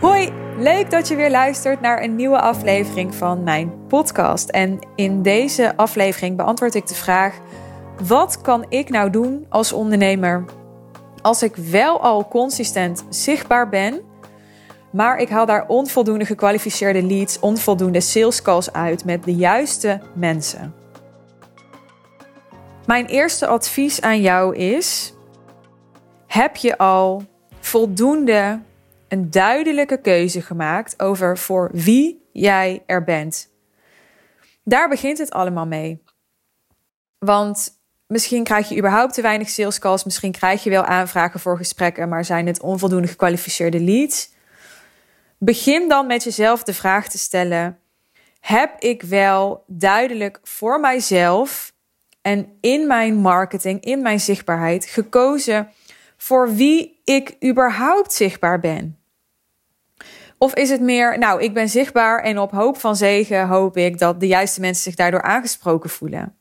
Hoi, leuk dat je weer luistert naar een nieuwe aflevering van mijn podcast. En in deze aflevering beantwoord ik de vraag: wat kan ik nou doen als ondernemer als ik wel al consistent zichtbaar ben, maar ik haal daar onvoldoende gekwalificeerde leads, onvoldoende sales calls uit met de juiste mensen? Mijn eerste advies aan jou is: heb je al voldoende een duidelijke keuze gemaakt over voor wie jij er bent? Daar begint het allemaal mee. Want misschien krijg je überhaupt te weinig sales calls, misschien krijg je wel aanvragen voor gesprekken, maar zijn het onvoldoende gekwalificeerde leads. Begin dan met jezelf de vraag te stellen: heb ik wel duidelijk voor mijzelf en in mijn marketing, in mijn zichtbaarheid gekozen voor wie ik überhaupt zichtbaar ben? Of is het meer, nou, ik ben zichtbaar en op hoop van zegen hoop ik dat de juiste mensen zich daardoor aangesproken voelen?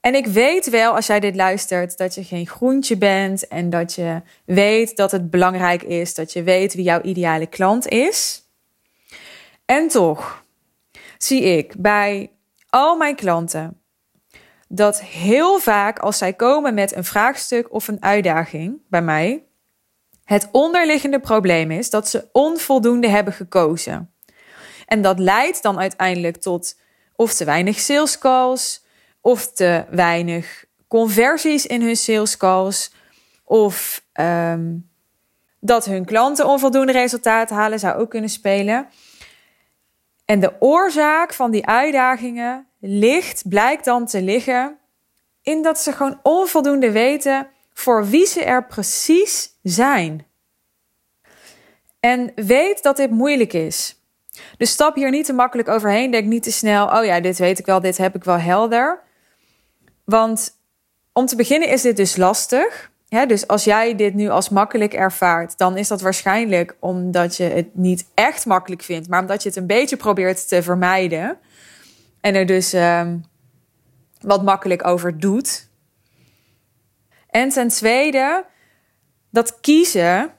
En ik weet wel, als jij dit luistert, dat je geen groentje bent en dat je weet dat het belangrijk is, dat je weet wie jouw ideale klant is. En toch zie ik bij al mijn klanten dat heel vaak als zij komen met een vraagstuk of een uitdaging bij mij, het onderliggende probleem is dat ze onvoldoende hebben gekozen. En dat leidt dan uiteindelijk tot of te weinig sales calls, of te weinig conversies in hun sales calls, of um, dat hun klanten onvoldoende resultaat halen, zou ook kunnen spelen. En de oorzaak van die uitdagingen ligt, blijkt dan te liggen in dat ze gewoon onvoldoende weten voor wie ze er precies zijn. En weet dat dit moeilijk is. Dus stap hier niet te makkelijk overheen. Denk niet te snel, oh ja, dit weet ik wel, dit heb ik wel helder. Want om te beginnen is dit dus lastig. dus als jij dit nu als makkelijk ervaart, dan is dat waarschijnlijk omdat je het niet echt makkelijk vindt, maar omdat je het een beetje probeert te vermijden. En er dus um, wat makkelijk over doet. En ten tweede, dat kiezen,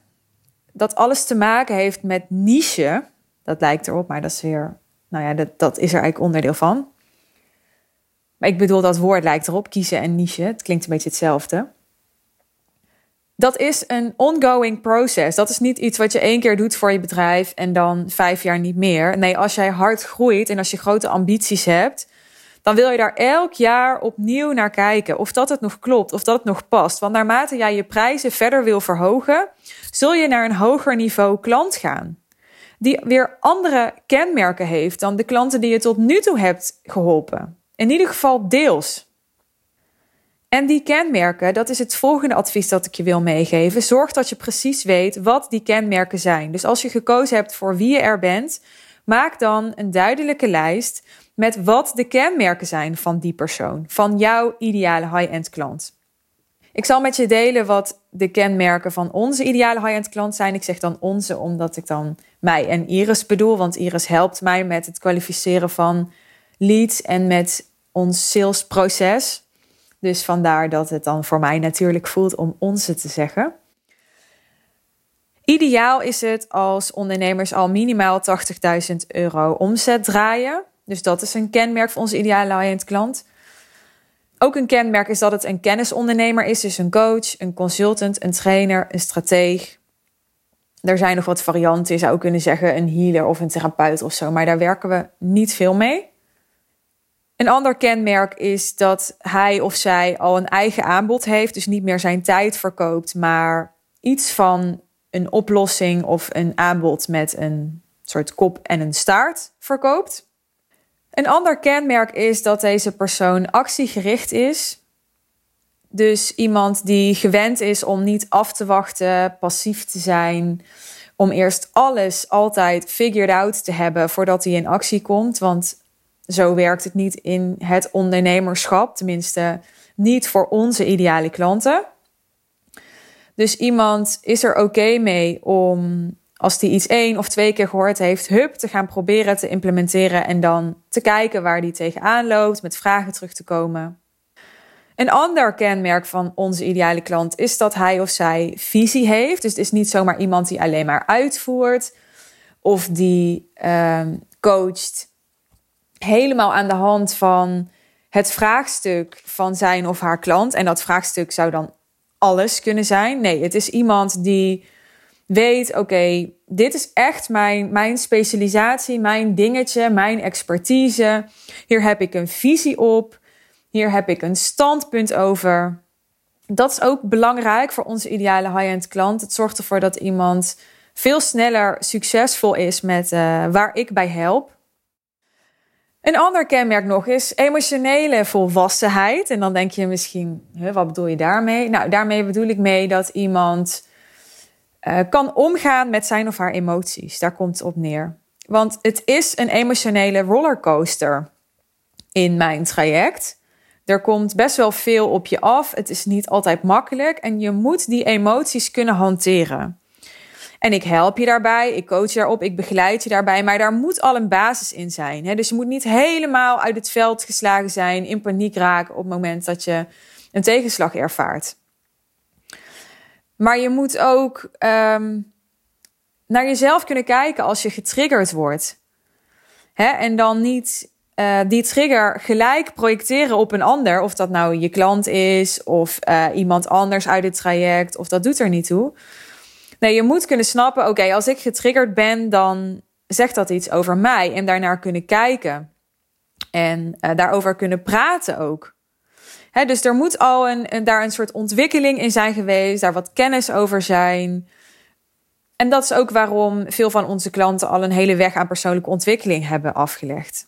dat alles te maken heeft met niche. Dat lijkt erop, maar dat is weer, nou ja, dat, dat is er eigenlijk onderdeel van. Maar ik bedoel, dat woord lijkt erop, kiezen en niche. Het klinkt een beetje hetzelfde. Dat is een ongoing process. Dat is niet iets wat je één keer doet voor je bedrijf en dan vijf jaar niet meer. Nee, als jij hard groeit en als je grote ambities hebt, dan wil je daar elk jaar opnieuw naar kijken. Of dat het nog klopt, of dat het nog past. Want naarmate jij je prijzen verder wil verhogen, zul je naar een hoger niveau klant gaan. Die weer andere kenmerken heeft dan de klanten die je tot nu toe hebt geholpen. In ieder geval deels. En die kenmerken, dat is het volgende advies dat ik je wil meegeven. Zorg dat je precies weet wat die kenmerken zijn. Dus als je gekozen hebt voor wie je er bent, maak dan een duidelijke lijst met wat de kenmerken zijn van die persoon, van jouw ideale high-end klant. Ik zal met je delen wat de kenmerken van onze ideale high-end klant zijn. Ik zeg dan onze omdat ik dan mij en Iris bedoel, want Iris helpt mij met het kwalificeren van leads en met ons salesproces. Dus vandaar dat het dan voor mij natuurlijk voelt om onze te zeggen. Ideaal is het als ondernemers al minimaal 80.000 euro omzet draaien. Dus dat is een kenmerk voor onze ideale high klant. Ook een kenmerk is dat het een kennisondernemer is, dus een coach, een consultant, een trainer, een strateeg. Er zijn nog wat varianten, je zou kunnen zeggen een healer of een therapeut of zo, maar daar werken we niet veel mee. Een ander kenmerk is dat hij of zij al een eigen aanbod heeft, dus niet meer zijn tijd verkoopt, maar iets van een oplossing of een aanbod met een soort kop en een staart verkoopt. Een ander kenmerk is dat deze persoon actiegericht is. Dus iemand die gewend is om niet af te wachten, passief te zijn, om eerst alles altijd figured out te hebben voordat hij in actie komt. Want zo werkt het niet in het ondernemerschap, tenminste niet voor onze ideale klanten. Dus iemand is er oké mee om, als die iets één of twee keer gehoord heeft, hup, te gaan proberen te implementeren en dan te kijken waar die tegenaan loopt, met vragen terug te komen. Een ander kenmerk van onze ideale klant is dat hij of zij visie heeft. Dus het is niet zomaar iemand die alleen maar uitvoert of die uh, coacht helemaal aan de hand van het vraagstuk van zijn of haar klant. En dat vraagstuk zou dan alles kunnen zijn. Nee, het is iemand die weet: oké, dit is echt mijn, mijn specialisatie, mijn dingetje, mijn expertise. Hier heb ik een visie op. Hier heb ik een standpunt over. Dat is ook belangrijk voor onze ideale high-end klant. Het zorgt ervoor dat iemand veel sneller succesvol is met uh, waar ik bij help. Een ander kenmerk nog is emotionele volwassenheid. En dan denk je misschien, wat bedoel je daarmee? Nou, daarmee bedoel ik mee dat iemand uh, kan omgaan met zijn of haar emoties. Daar komt het op neer. Want het is een emotionele rollercoaster in mijn traject. Er komt best wel veel op je af. Het is niet altijd makkelijk en je moet die emoties kunnen hanteren. En ik help je daarbij, ik coach je daarop, ik begeleid je daarbij. Maar daar moet al een basis in zijn. Dus je moet niet helemaal uit het veld geslagen zijn, in paniek raken op het moment dat je een tegenslag ervaart. Maar je moet ook um, naar jezelf kunnen kijken als je getriggerd wordt. Hè? En dan niet uh, die trigger gelijk projecteren op een ander. Of dat nou je klant is of uh, iemand anders uit het traject. Of dat doet er niet toe. Nee, je moet kunnen snappen, oké, als ik getriggerd ben, dan zegt dat iets over mij. En daarnaar kunnen kijken. En uh, daarover kunnen praten ook. Dus er moet al een, daar een soort ontwikkeling in zijn geweest, daar wat kennis over zijn. En dat is ook waarom veel van onze klanten al een hele weg aan persoonlijke ontwikkeling hebben afgelegd.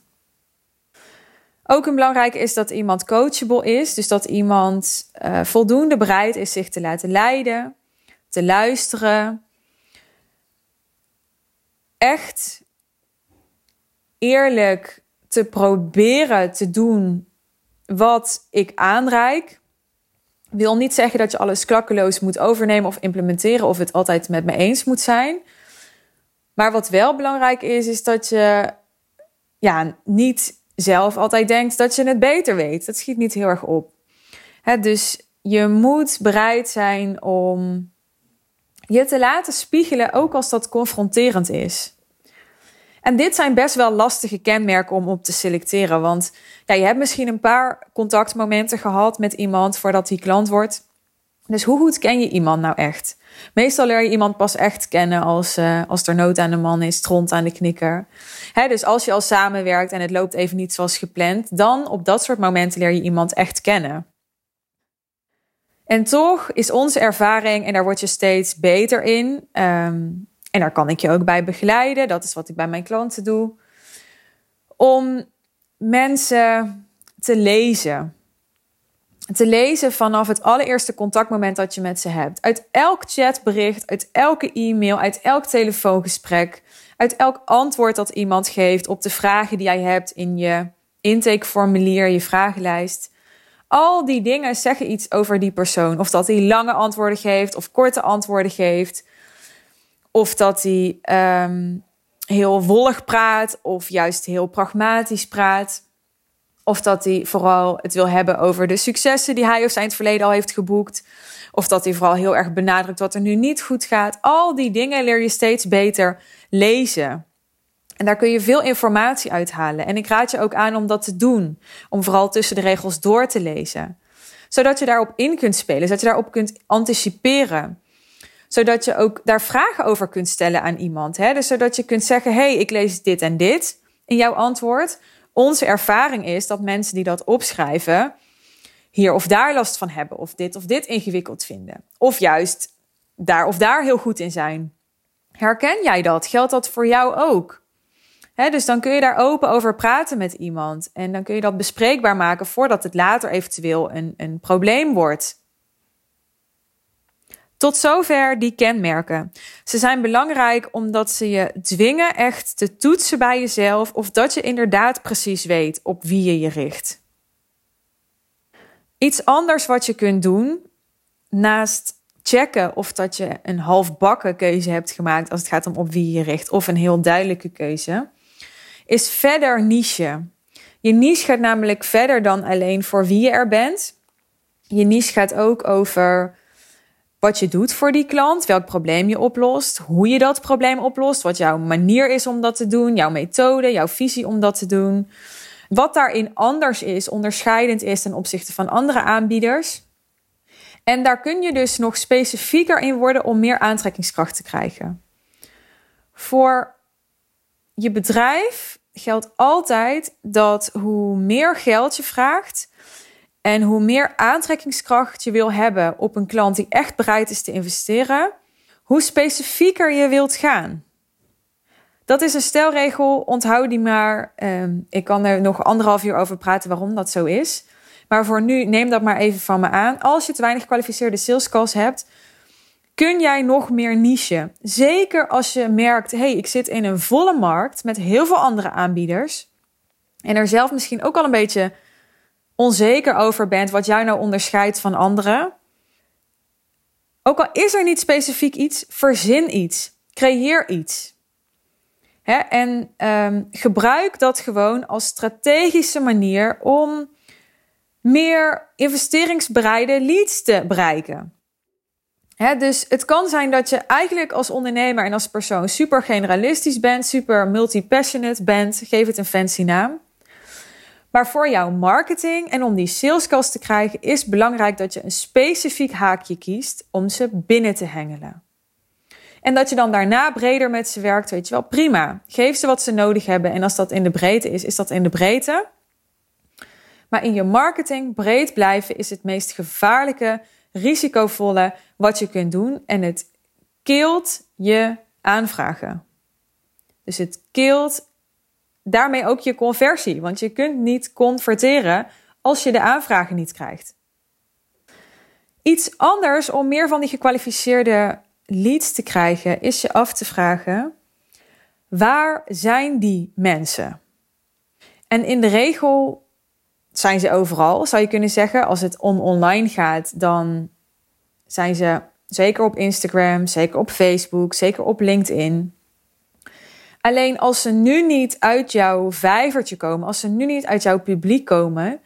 Ook een belangrijk is dat iemand coachable is, dus dat iemand uh, voldoende bereid is zich te laten leiden, te luisteren. Echt eerlijk te proberen te doen wat ik aanreik. Wil niet zeggen dat je alles klakkeloos moet overnemen of implementeren of het altijd met me eens moet zijn. Maar wat wel belangrijk is, is dat je ja, niet zelf altijd denkt dat je het beter weet. Dat schiet niet heel erg op. dus je moet bereid zijn om je te laten spiegelen, ook als dat confronterend is. En dit zijn best wel lastige kenmerken om op te selecteren. Want ja, je hebt misschien een paar contactmomenten gehad met iemand voordat die klant wordt. Dus hoe goed ken je iemand nou echt? Meestal leer je iemand pas echt kennen als, uh, als er nood aan de man is, tront aan de knikker. Hè, dus als je al samenwerkt en het loopt even niet zoals gepland, dan op dat soort momenten leer je iemand echt kennen. En toch is onze ervaring, en daar word je steeds beter in, um, en daar kan ik je ook bij begeleiden, dat is wat ik bij mijn klanten doe, om mensen te lezen. Te lezen vanaf het allereerste contactmoment dat je met ze hebt. Uit elk chatbericht, uit elke e-mail, uit elk telefoongesprek, uit elk antwoord dat iemand geeft op de vragen die jij hebt in je intakeformulier, je vragenlijst. Al die dingen zeggen iets over die persoon. Of dat hij lange antwoorden geeft of korte antwoorden geeft. Of dat hij um, heel wollig praat of juist heel pragmatisch praat. Of dat hij vooral het wil hebben over de successen die hij of zij in het verleden al heeft geboekt. Of dat hij vooral heel erg benadrukt wat er nu niet goed gaat. Al die dingen leer je steeds beter lezen. En daar kun je veel informatie uithalen. En ik raad je ook aan om dat te doen. Om vooral tussen de regels door te lezen. Zodat je daarop in kunt spelen, zodat je daarop kunt anticiperen. Zodat je ook daar vragen over kunt stellen aan iemand. Hè? Dus zodat je kunt zeggen: hey, ik lees dit en dit in jouw antwoord. Onze ervaring is dat mensen die dat opschrijven, hier of daar last van hebben, of dit of dit ingewikkeld vinden. Of juist daar of daar heel goed in zijn. Herken jij dat? Geldt dat voor jou ook? dus dan kun je daar open over praten met iemand. En dan kun je dat bespreekbaar maken voordat het later eventueel een, een probleem wordt. Tot zover die kenmerken. Ze zijn belangrijk omdat ze je dwingen echt te toetsen bij jezelf of dat je inderdaad precies weet op wie je je richt. Iets anders wat je kunt doen, naast checken of dat je een halfbakken keuze hebt gemaakt als het gaat om op wie je richt, of een heel duidelijke keuze, is verder niche. Je niche gaat namelijk verder dan alleen voor wie je er bent. Je niche gaat ook over wat je doet voor die klant, welk probleem je oplost, hoe je dat probleem oplost, wat jouw manier is om dat te doen, jouw methode, jouw visie om dat te doen. Wat daarin anders is, onderscheidend is ten opzichte van andere aanbieders. En daar kun je dus nog specifieker in worden om meer aantrekkingskracht te krijgen. Voor je bedrijf geldt altijd dat hoe meer geld je vraagt en hoe meer aantrekkingskracht je wil hebben op een klant die echt bereid is te investeren, hoe specifieker je wilt gaan. Dat is een stelregel, onthoud die maar. Ehm, ik kan er nog anderhalf uur over praten waarom dat zo is. Maar voor nu, neem dat maar even van me aan. Als je te weinig gekwalificeerde sales calls hebt, kun jij nog meer niche. Zeker als je merkt, hey, ik zit in een volle markt met heel veel andere aanbieders. En er zelf misschien ook al een beetje onzeker over bent wat jou nou onderscheidt van anderen. Ook al is er niet specifiek iets, verzin iets. Creëer iets. En um, gebruik dat gewoon als strategische manier om meer investeringsbereide leads te bereiken. dus het kan zijn dat je eigenlijk als ondernemer en als persoon super generalistisch bent, super multi-passionate bent, geef het een fancy naam. Maar voor jouw marketing en om die salescalls te krijgen, is belangrijk dat je een specifiek haakje kiest om ze binnen te hengelen. En dat je dan daarna breder met ze werkt, weet je wel, prima. Geef ze wat ze nodig hebben. En als dat in de breedte is, is dat in de breedte. Maar in je marketing breed blijven is het meest gevaarlijke, risicovolle wat je kunt doen. En het keelt je aanvragen. Dus het keelt daarmee ook je conversie. Want je kunt niet converteren als je de aanvragen niet krijgt. Iets anders om meer van die gekwalificeerde leads te krijgen, is je af te vragen: waar zijn die mensen? En in de regel zijn ze overal, zou je kunnen zeggen. Als het om online gaat, dan zijn ze zeker op Instagram, zeker op Facebook, zeker op LinkedIn. Alleen als ze nu niet uit jouw vijvertje komen, als ze nu niet uit jouw publiek komen,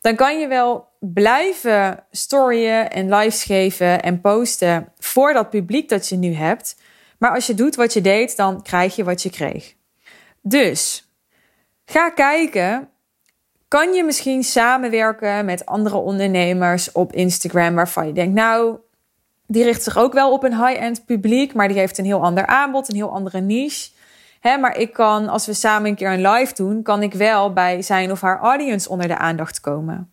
dan kan je wel blijven storyen en lives geven en posten voor dat publiek dat je nu hebt. Maar als je doet wat je deed, dan krijg je wat je kreeg. Dus ga kijken. Kan je misschien samenwerken met andere ondernemers op Instagram waarvan je denkt, nou, die richt zich ook wel op een high-end publiek, maar die heeft een heel ander aanbod, een heel andere niche. Hè, maar ik kan, als we samen een keer een live doen, kan ik wel bij zijn of haar audience onder de aandacht komen.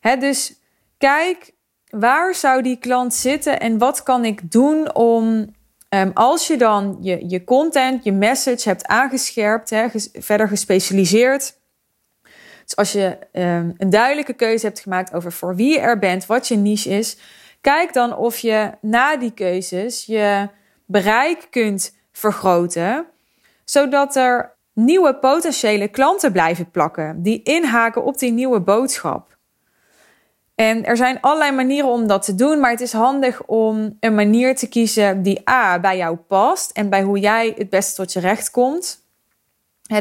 Hè, dus kijk, waar zou die klant zitten en wat kan ik doen om, um, als je dan je, je content, je message hebt aangescherpt, hè, verder gespecialiseerd. Dus als je um, een duidelijke keuze hebt gemaakt over voor wie je er bent, wat je niche is, kijk dan of je na die keuzes je bereik kunt vergroten zodat er nieuwe potentiële klanten blijven plakken die inhaken op die nieuwe boodschap. En er zijn allerlei manieren om dat te doen, maar het is handig om een manier te kiezen die A bij jou past en bij hoe jij het beste tot je recht komt.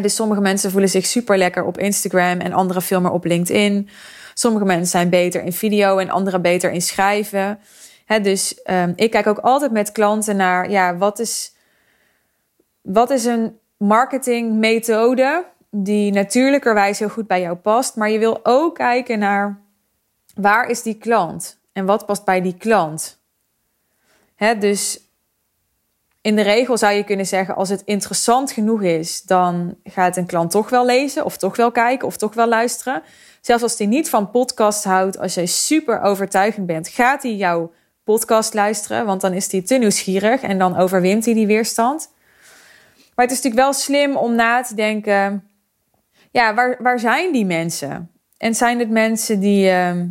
dus sommige mensen voelen zich super lekker op Instagram en andere veel meer op LinkedIn. Sommige mensen zijn beter in video en andere beter in schrijven. dus um, ik kijk ook altijd met klanten naar, ja, wat is wat is een marketingmethode die natuurlijkerwijs heel goed bij jou past, maar je wil ook kijken naar waar is die klant en wat past bij die klant. Dus in de regel zou je kunnen zeggen, als het interessant genoeg is, dan gaat een klant toch wel lezen, of toch wel kijken, of toch wel luisteren. Zelfs als hij niet van podcast houdt, als jij super overtuigend bent, gaat hij jouw podcast luisteren, want dan is hij te nieuwsgierig en dan overwint hij die weerstand. Maar het is natuurlijk wel slim om na te denken: ja, waar, waar zijn die mensen? En zijn het mensen die, uh,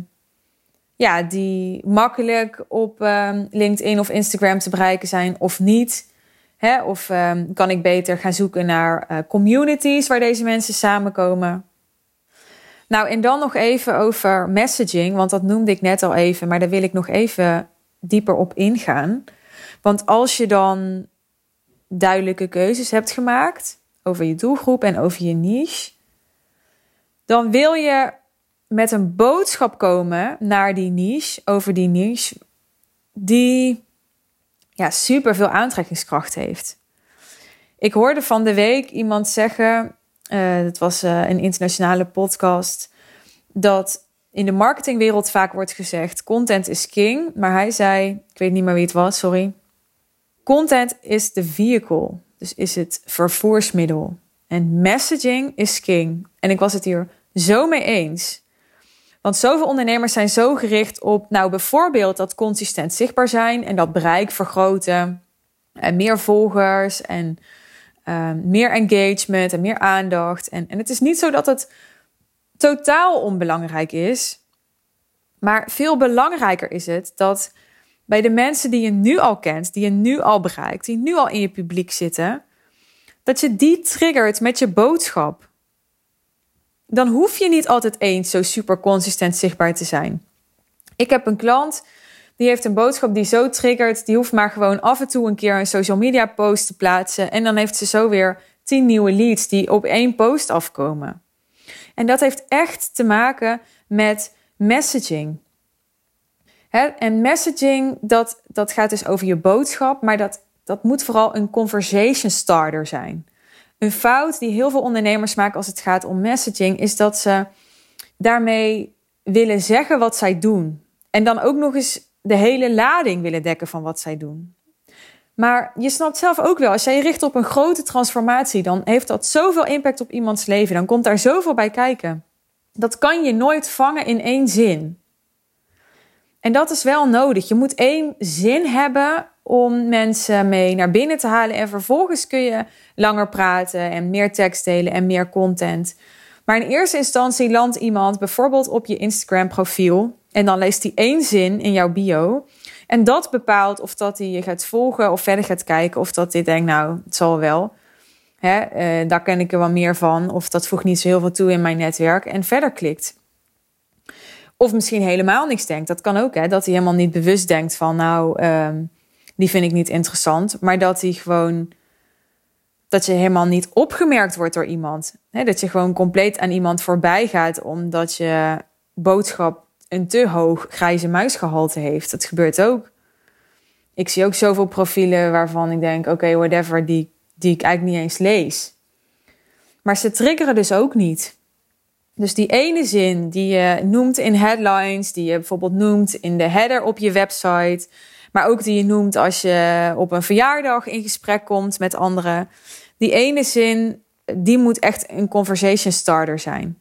ja, die makkelijk op um, LinkedIn of Instagram te bereiken zijn of niet? Hè? Of um, kan ik beter gaan zoeken naar uh, communities waar deze mensen samenkomen? Nou, en dan nog even over messaging, want dat noemde ik net al even, maar daar wil ik nog even dieper op ingaan. Want als je dan duidelijke keuzes hebt gemaakt over je doelgroep en over je niche, dan wil je met een boodschap komen naar die niche, over die niche, die ja, super veel aantrekkingskracht heeft. Ik hoorde van de week iemand zeggen, uh, het was uh, een internationale podcast, dat in de marketingwereld vaak wordt gezegd: content is king. Maar hij zei, ik weet niet meer wie het was, sorry. Content is de vehicle, dus is het vervoersmiddel. En messaging is king. En ik was het hier zo mee eens. Want zoveel ondernemers zijn zo gericht op, nou bijvoorbeeld dat consistent zichtbaar zijn en dat bereik vergroten. En meer volgers en uh, meer engagement en meer aandacht. En, en het is niet zo dat het totaal onbelangrijk is. Maar veel belangrijker is het dat bij de mensen die je nu al kent, die je nu al bereikt, die nu al in je publiek zitten, dat je die triggert met je boodschap. Dan hoef je niet altijd eens zo super consistent zichtbaar te zijn. Ik heb een klant die heeft een boodschap die zo triggert, die hoeft maar gewoon af en toe een keer een social media post te plaatsen en dan heeft ze zo weer tien nieuwe leads die op één post afkomen. En dat heeft echt te maken met messaging. En messaging, dat, dat gaat dus over je boodschap, maar dat, dat moet vooral een conversation starter zijn. Een fout die heel veel ondernemers maken als het gaat om messaging, is dat ze daarmee willen zeggen wat zij doen. En dan ook nog eens de hele lading willen dekken van wat zij doen. Maar je snapt zelf ook wel, als jij je richt op een grote transformatie, dan heeft dat zoveel impact op iemands leven. Dan komt daar zoveel bij kijken. Dat kan je nooit vangen in één zin. En dat is wel nodig. Je moet één zin hebben om mensen mee naar binnen te halen. En vervolgens kun je langer praten en meer tekst delen en meer content. Maar in eerste instantie landt iemand bijvoorbeeld op je Instagram profiel. En dan leest hij één zin in jouw bio. En dat bepaalt of dat hij je gaat volgen of verder gaat kijken. Of dat hij denkt, nou, het zal wel. Hè, uh, daar ken ik er wel meer van. Of dat voegt niet zo heel veel toe in mijn netwerk. En verder klikt. Of misschien helemaal niks denkt. Dat kan ook, hè. Dat hij helemaal niet bewust denkt van, nou, um, die vind ik niet interessant. Maar dat hij gewoon... Dat je helemaal niet opgemerkt wordt door iemand. Dat je gewoon compleet aan iemand voorbij gaat. Omdat je boodschap een te hoog grijze muisgehalte heeft. Dat gebeurt ook. Ik zie ook zoveel profielen waarvan ik denk: oké, whatever, die, die ik eigenlijk niet eens lees. Maar ze triggeren dus ook niet. Dus die ene zin die je noemt in headlines, die je bijvoorbeeld noemt in de header op je website, maar ook die je noemt als je op een verjaardag in gesprek komt met anderen. Die ene zin, die moet echt een conversation starter zijn.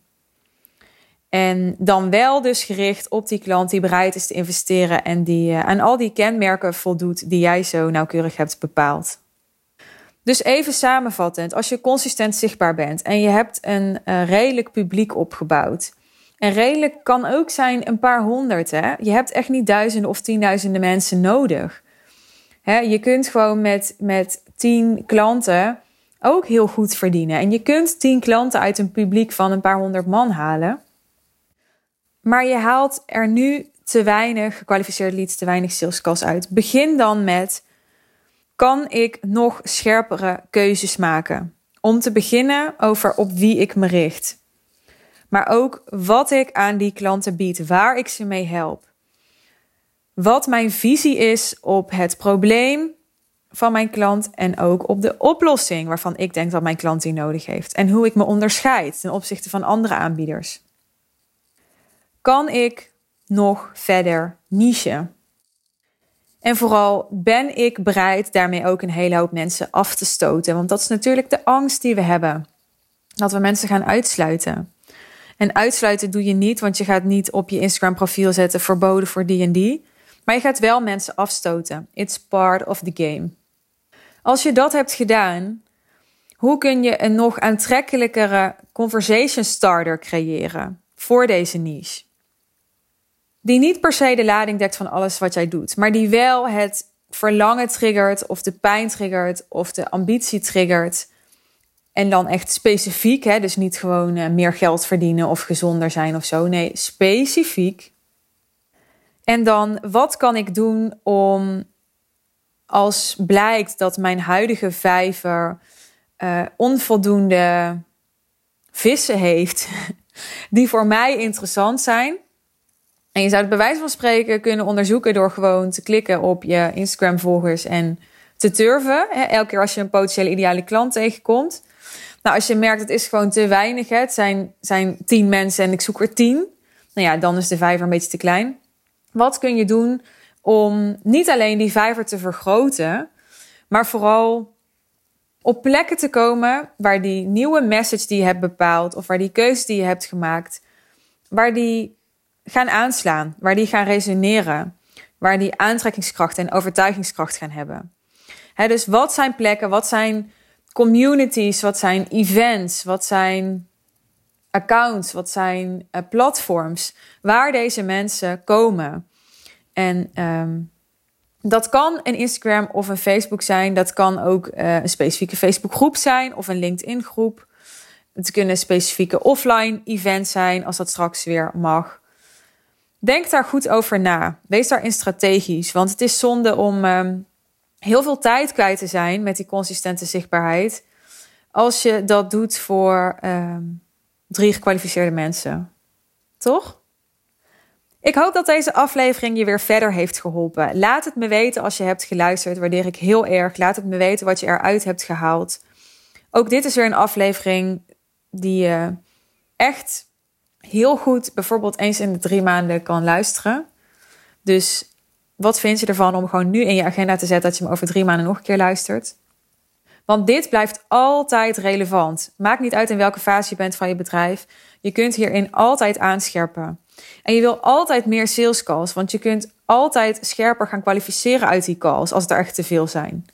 En dan wel dus gericht op die klant die bereid is te investeren en die uh, aan al die kenmerken voldoet die jij zo nauwkeurig hebt bepaald. Dus even samenvattend, als je consistent zichtbaar bent en je hebt een uh, redelijk publiek opgebouwd. En redelijk kan ook zijn een paar honderd. Hè? Je hebt echt niet duizenden of tienduizenden mensen nodig. Hè? Je kunt gewoon met, met tien klanten ook heel goed verdienen. En je kunt tien klanten uit een publiek van een paar honderd man halen. Maar je haalt er nu te weinig gekwalificeerde leads, te weinig sales calls uit. Begin dan met: kan ik nog scherpere keuzes maken? Om te beginnen over op wie ik me richt. Maar ook wat ik aan die klanten bied, waar ik ze mee help. Wat mijn visie is op het probleem van mijn klant en ook op de oplossing waarvan ik denk dat mijn klant die nodig heeft. En hoe ik me onderscheid ten opzichte van andere aanbieders kan ik nog verder niche? En vooral ben ik bereid daarmee ook een hele hoop mensen af te stoten? Want dat is natuurlijk de angst die we hebben. Dat we mensen gaan uitsluiten. En uitsluiten doe je niet, want je gaat niet op je Instagram profiel zetten verboden voor die en die. Maar je gaat wel mensen afstoten. It's part of the game. Als je dat hebt gedaan, hoe kun je een nog aantrekkelijkere conversation starter creëren voor deze niche? Die niet per se de lading dekt van alles wat jij doet, maar die wel het verlangen triggert, of de pijn triggert, of de ambitie triggert. En dan echt specifiek, hè? dus niet gewoon uh, meer geld verdienen of gezonder zijn of zo. Nee, specifiek. En dan, wat kan ik doen om als blijkt dat mijn huidige vijver uh, onvoldoende vissen heeft, die voor mij interessant zijn. En je zou het bij wijze van spreken kunnen onderzoeken door gewoon te klikken op je Instagram-volgers en te turven. Elke keer als je een potentiële ideale klant tegenkomt. Nou, als je merkt het is gewoon te weinig, hè, het zijn, zijn tien mensen en ik zoek er tien. Nou ja, dan is de vijver een beetje te klein. Wat kun je doen om niet alleen die vijver te vergroten, maar vooral op plekken te komen waar die nieuwe message die je hebt bepaald of waar die keuze die je hebt gemaakt, waar die gaan aanslaan, waar die gaan resoneren, waar die aantrekkingskracht en overtuigingskracht gaan hebben. dus wat zijn plekken, wat zijn communities, wat zijn events, wat zijn accounts, wat zijn uh, platforms waar deze mensen komen. En um, dat kan een Instagram of een Facebook zijn. Dat kan ook uh, een specifieke Facebook groep zijn of een LinkedIn groep. Het kunnen specifieke offline events zijn als dat straks weer mag. Denk daar goed over na. Wees daarin strategisch. Want het is zonde om um, heel veel tijd kwijt te zijn met die consistente zichtbaarheid. Als je dat doet voor um, drie gekwalificeerde mensen. Toch? Ik hoop dat deze aflevering je weer verder heeft geholpen. Laat het me weten als je hebt geluisterd. Waardeer ik heel erg. Laat het me weten wat je eruit hebt gehaald. Ook dit is weer een aflevering die je echt heel goed, bijvoorbeeld eens in de drie maanden, kan luisteren. Dus wat vind je ervan om gewoon nu in je agenda te zetten dat je hem over drie maanden nog een keer luistert? Want dit blijft altijd relevant. Maakt niet uit in welke fase je bent van je bedrijf. Je kunt hierin altijd aanscherpen. En je wil altijd meer sales calls, want je kunt altijd scherper gaan kwalificeren uit die calls als er echt te veel zijn.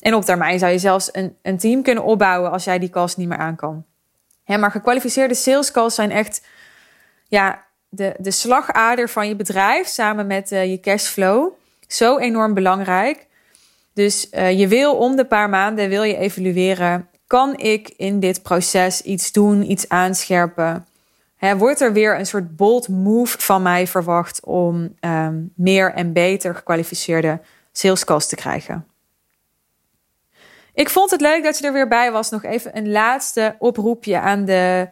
En op termijn zou je zelfs een, een team kunnen opbouwen als jij die calls niet meer aan kan. maar gekwalificeerde sales calls zijn echt ja, de, de slagader van je bedrijf samen met uh, je cashflow. Zo enorm belangrijk. Dus uh, je wil om de paar maanden wil je evalueren. Kan ik in dit proces iets doen, iets aanscherpen? He, wordt er weer een soort bold move van mij verwacht om um, meer en beter gekwalificeerde sales calls te krijgen? Ik vond het leuk dat je er weer bij was. Nog even een laatste oproepje aan de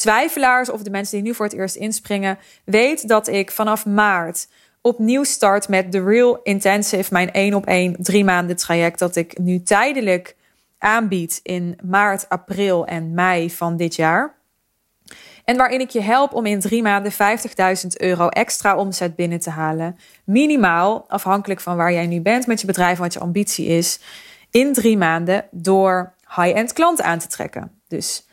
twijfelaars of de mensen die nu voor het eerst inspringen. Weet dat ik vanaf maart opnieuw start met The Real Intensive, mijn één op één drie maanden traject dat ik nu tijdelijk aanbied in maart, april en mei van dit jaar. En waarin ik je help om in drie maanden 50.000 euro extra omzet binnen te halen. Minimaal, afhankelijk van waar jij nu bent met je bedrijf, wat je ambitie is. In drie maanden door high-end klanten aan te trekken. Dus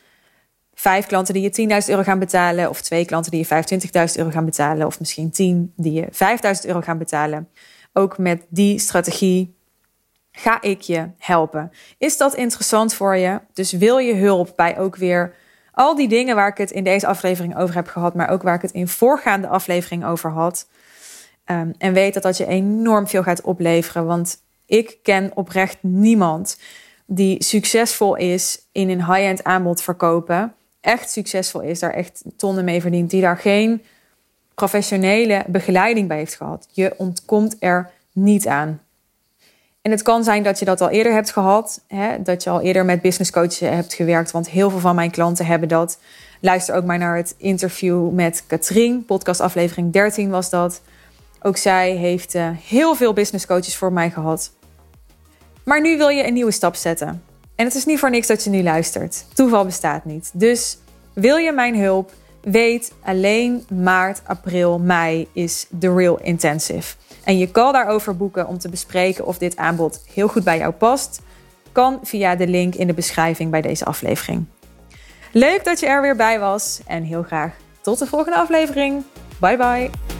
vijf klanten die je 10.000 euro gaan betalen, of twee klanten die je 25.000 euro gaan betalen, of misschien tien die je 5.000 euro gaan betalen. Ook met die strategie ga ik je helpen. Is dat interessant voor je? Dus wil je hulp bij ook weer al die dingen waar ik het in deze aflevering over heb gehad, maar ook waar ik het in voorgaande aflevering over had. Um, en weet dat dat je enorm veel gaat opleveren. Want ik ken oprecht niemand die succesvol is in een high-end aanbod verkopen. Echt succesvol is, daar echt tonnen mee verdient. Die daar geen professionele begeleiding bij heeft gehad. Je ontkomt er niet aan. En het kan zijn dat je dat al eerder hebt gehad. Hè? Dat je al eerder met business coaches hebt gewerkt. Want heel veel van mijn klanten hebben dat. Luister ook maar naar het interview met Katrien. Podcast aflevering 13 was dat. Ook zij heeft uh, heel veel business coaches voor mij gehad. Maar nu wil je een nieuwe stap zetten. En het is niet voor niks dat je nu luistert. Toeval bestaat niet. Dus wil je mijn hulp? Weet alleen maart, april, mei is The Real Intensive. En je kan daarover boeken om te bespreken of dit aanbod heel goed bij jou past. Kan via de link in de beschrijving bij deze aflevering. Leuk dat je er weer bij was en heel graag tot de volgende aflevering. Bye bye.